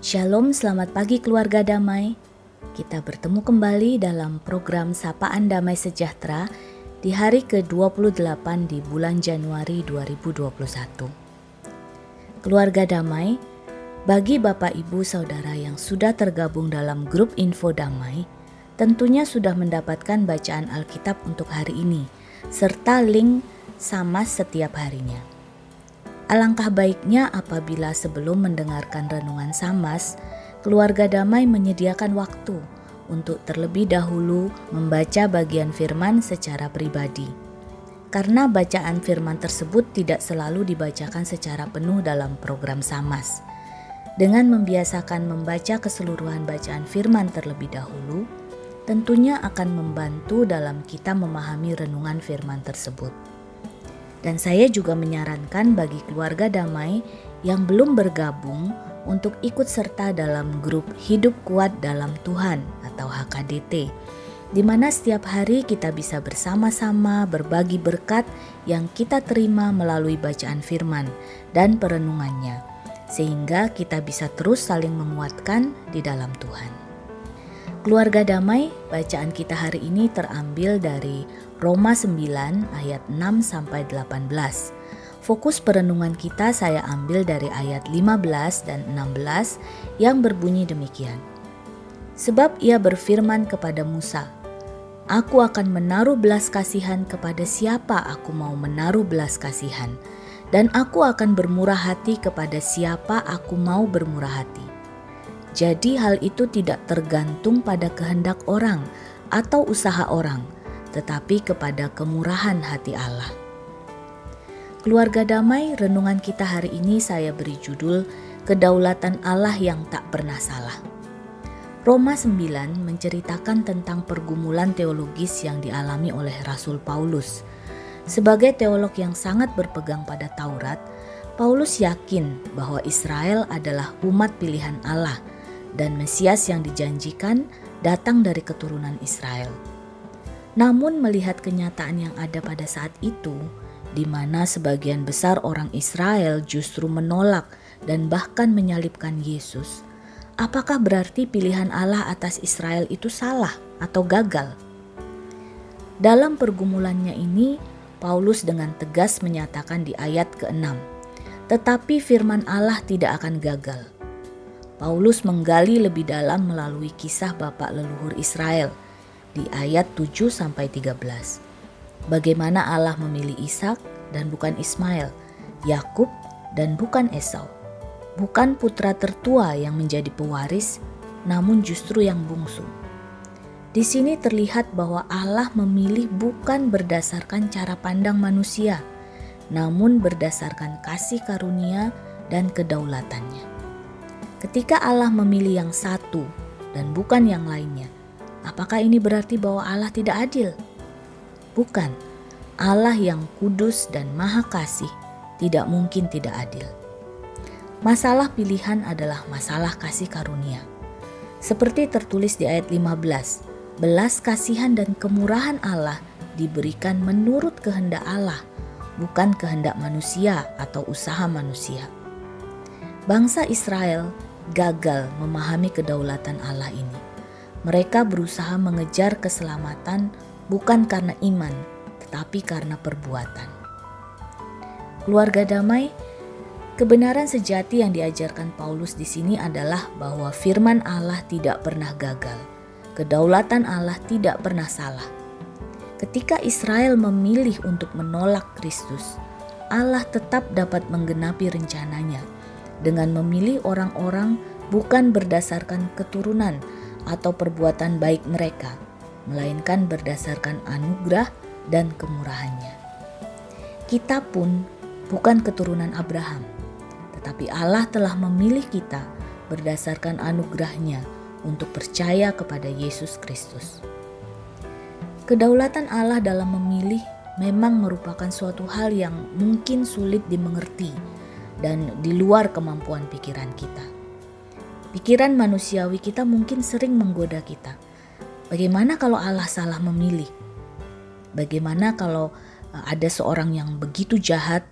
Shalom, selamat pagi keluarga damai. Kita bertemu kembali dalam program Sapaan Damai Sejahtera di hari ke-28 di bulan Januari 2021. Keluarga damai, bagi Bapak Ibu Saudara yang sudah tergabung dalam grup info damai, tentunya sudah mendapatkan bacaan Alkitab untuk hari ini, serta link sama setiap harinya. Alangkah baiknya apabila sebelum mendengarkan renungan Samas, keluarga damai menyediakan waktu untuk terlebih dahulu membaca bagian firman secara pribadi. Karena bacaan firman tersebut tidak selalu dibacakan secara penuh dalam program Samas. Dengan membiasakan membaca keseluruhan bacaan firman terlebih dahulu, tentunya akan membantu dalam kita memahami renungan firman tersebut. Dan saya juga menyarankan bagi keluarga damai yang belum bergabung untuk ikut serta dalam grup Hidup Kuat dalam Tuhan atau HKDT, di mana setiap hari kita bisa bersama-sama berbagi berkat yang kita terima melalui bacaan firman dan perenungannya, sehingga kita bisa terus saling menguatkan di dalam Tuhan. Keluarga damai, bacaan kita hari ini terambil dari Roma 9 ayat 6 sampai 18. Fokus perenungan kita saya ambil dari ayat 15 dan 16 yang berbunyi demikian. Sebab ia berfirman kepada Musa, Aku akan menaruh belas kasihan kepada siapa aku mau menaruh belas kasihan, dan aku akan bermurah hati kepada siapa aku mau bermurah hati. Jadi, hal itu tidak tergantung pada kehendak orang atau usaha orang, tetapi kepada kemurahan hati Allah. Keluarga damai, renungan kita hari ini saya beri judul Kedaulatan Allah yang tak pernah salah. Roma 9 menceritakan tentang pergumulan teologis yang dialami oleh Rasul Paulus. Sebagai teolog yang sangat berpegang pada Taurat, Paulus yakin bahwa Israel adalah umat pilihan Allah dan Mesias yang dijanjikan datang dari keturunan Israel. Namun, melihat kenyataan yang ada pada saat itu, di mana sebagian besar orang Israel justru menolak dan bahkan menyalibkan Yesus, apakah berarti pilihan Allah atas Israel itu salah atau gagal? Dalam pergumulannya ini, Paulus dengan tegas menyatakan di ayat ke-6, "Tetapi firman Allah tidak akan gagal." Paulus menggali lebih dalam melalui kisah bapak leluhur Israel di ayat 7 sampai 13. Bagaimana Allah memilih Ishak dan bukan Ismail, Yakub dan bukan Esau. Bukan putra tertua yang menjadi pewaris, namun justru yang bungsu. Di sini terlihat bahwa Allah memilih bukan berdasarkan cara pandang manusia, namun berdasarkan kasih karunia dan kedaulatannya. Ketika Allah memilih yang satu dan bukan yang lainnya, apakah ini berarti bahwa Allah tidak adil? Bukan. Allah yang kudus dan maha kasih tidak mungkin tidak adil. Masalah pilihan adalah masalah kasih karunia. Seperti tertulis di ayat 15, belas kasihan dan kemurahan Allah diberikan menurut kehendak Allah, bukan kehendak manusia atau usaha manusia. Bangsa Israel gagal memahami kedaulatan Allah ini. Mereka berusaha mengejar keselamatan bukan karena iman, tetapi karena perbuatan. Keluarga damai, kebenaran sejati yang diajarkan Paulus di sini adalah bahwa firman Allah tidak pernah gagal. Kedaulatan Allah tidak pernah salah. Ketika Israel memilih untuk menolak Kristus, Allah tetap dapat menggenapi rencananya dengan memilih orang-orang bukan berdasarkan keturunan atau perbuatan baik mereka, melainkan berdasarkan anugerah dan kemurahannya. Kita pun bukan keturunan Abraham, tetapi Allah telah memilih kita berdasarkan anugerahnya untuk percaya kepada Yesus Kristus. Kedaulatan Allah dalam memilih memang merupakan suatu hal yang mungkin sulit dimengerti dan di luar kemampuan pikiran kita. Pikiran manusiawi kita mungkin sering menggoda kita. Bagaimana kalau Allah salah memilih? Bagaimana kalau eh, ada seorang yang begitu jahat,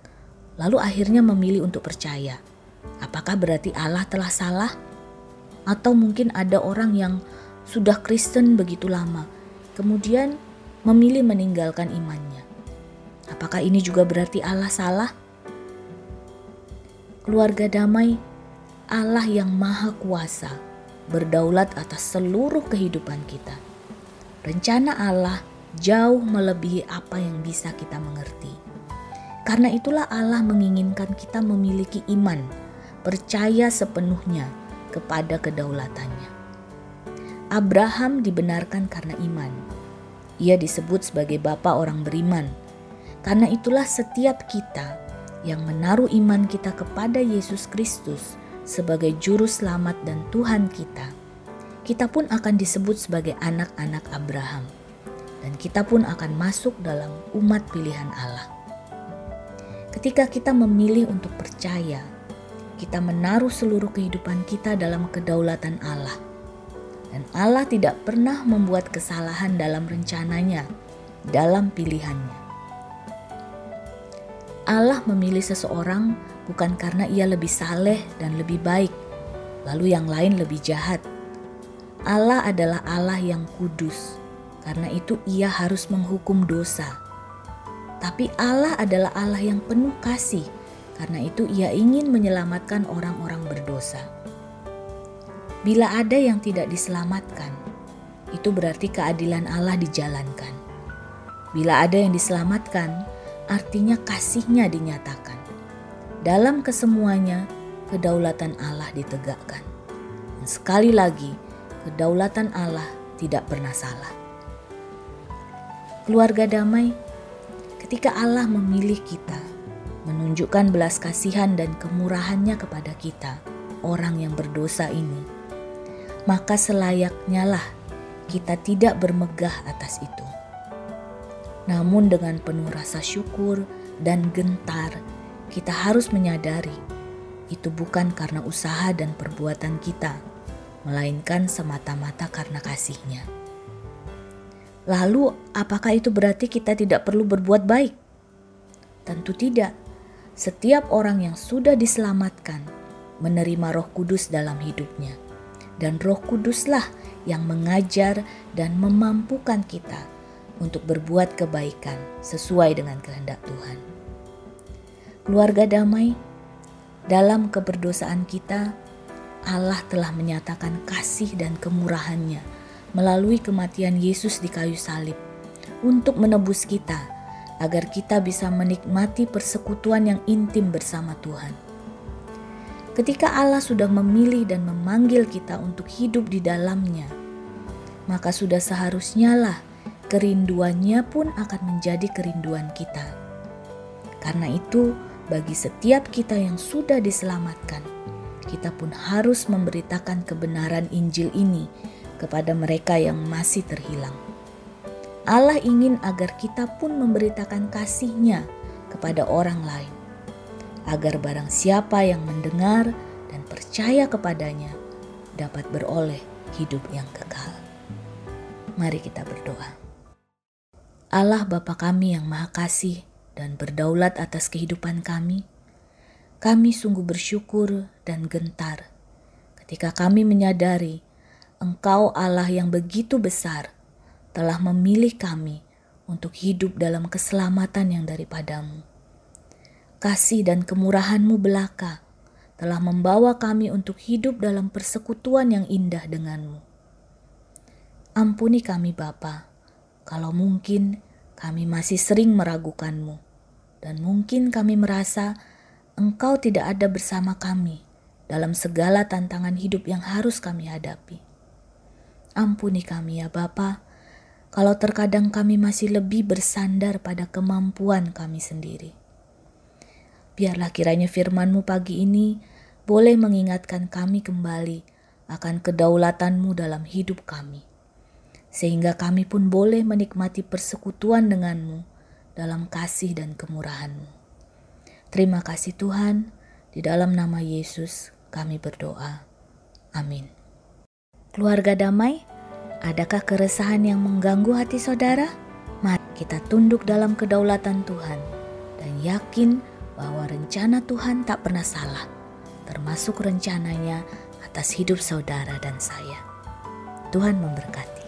lalu akhirnya memilih untuk percaya? Apakah berarti Allah telah salah? Atau mungkin ada orang yang sudah Kristen begitu lama, kemudian memilih meninggalkan imannya. Apakah ini juga berarti Allah salah? Keluarga damai, Allah yang Maha Kuasa, berdaulat atas seluruh kehidupan kita. Rencana Allah jauh melebihi apa yang bisa kita mengerti. Karena itulah Allah menginginkan kita memiliki iman, percaya sepenuhnya kepada kedaulatannya. Abraham dibenarkan karena iman. Ia disebut sebagai bapa orang beriman. Karena itulah setiap kita yang menaruh iman kita kepada Yesus Kristus sebagai juru selamat dan Tuhan kita, kita pun akan disebut sebagai anak-anak Abraham dan kita pun akan masuk dalam umat pilihan Allah. Ketika kita memilih untuk percaya, kita menaruh seluruh kehidupan kita dalam kedaulatan Allah. Dan Allah tidak pernah membuat kesalahan dalam rencananya, dalam pilihannya. Allah memilih seseorang bukan karena ia lebih saleh dan lebih baik, lalu yang lain lebih jahat. Allah adalah Allah yang kudus, karena itu ia harus menghukum dosa. Tapi Allah adalah Allah yang penuh kasih, karena itu ia ingin menyelamatkan orang-orang berdosa. Bila ada yang tidak diselamatkan, itu berarti keadilan Allah dijalankan. Bila ada yang diselamatkan, artinya kasihnya dinyatakan. Dalam kesemuanya, kedaulatan Allah ditegakkan. Dan sekali lagi, kedaulatan Allah tidak pernah salah keluarga damai, ketika Allah memilih kita, menunjukkan belas kasihan dan kemurahannya kepada kita, orang yang berdosa ini, maka selayaknya lah kita tidak bermegah atas itu. Namun dengan penuh rasa syukur dan gentar, kita harus menyadari itu bukan karena usaha dan perbuatan kita, melainkan semata-mata karena kasihnya. Lalu, apakah itu berarti kita tidak perlu berbuat baik? Tentu tidak. Setiap orang yang sudah diselamatkan menerima Roh Kudus dalam hidupnya, dan Roh Kuduslah yang mengajar dan memampukan kita untuk berbuat kebaikan sesuai dengan kehendak Tuhan. Keluarga damai, dalam keberdosaan kita, Allah telah menyatakan kasih dan kemurahannya melalui kematian Yesus di kayu salib untuk menebus kita agar kita bisa menikmati persekutuan yang intim bersama Tuhan. Ketika Allah sudah memilih dan memanggil kita untuk hidup di dalamnya, maka sudah seharusnya lah kerinduannya pun akan menjadi kerinduan kita. Karena itu, bagi setiap kita yang sudah diselamatkan, kita pun harus memberitakan kebenaran Injil ini kepada mereka yang masih terhilang. Allah ingin agar kita pun memberitakan kasih-Nya kepada orang lain, agar barang siapa yang mendengar dan percaya kepadanya dapat beroleh hidup yang kekal. Mari kita berdoa. Allah Bapa kami yang Maha Kasih dan berdaulat atas kehidupan kami, kami sungguh bersyukur dan gentar ketika kami menyadari Engkau Allah yang begitu besar telah memilih kami untuk hidup dalam keselamatan yang daripadamu. Kasih dan kemurahanmu belaka telah membawa kami untuk hidup dalam persekutuan yang indah denganmu. Ampuni kami Bapa, kalau mungkin kami masih sering meragukanmu, dan mungkin kami merasa Engkau tidak ada bersama kami dalam segala tantangan hidup yang harus kami hadapi. Ampuni kami ya Bapa, kalau terkadang kami masih lebih bersandar pada kemampuan kami sendiri. Biarlah kiranya firman-Mu pagi ini boleh mengingatkan kami kembali akan kedaulatan-Mu dalam hidup kami. Sehingga kami pun boleh menikmati persekutuan dengan-Mu dalam kasih dan kemurahan-Mu. Terima kasih Tuhan, di dalam nama Yesus kami berdoa. Amin. Keluarga damai, adakah keresahan yang mengganggu hati saudara? Mari kita tunduk dalam kedaulatan Tuhan dan yakin bahwa rencana Tuhan tak pernah salah, termasuk rencananya atas hidup saudara dan saya. Tuhan memberkati.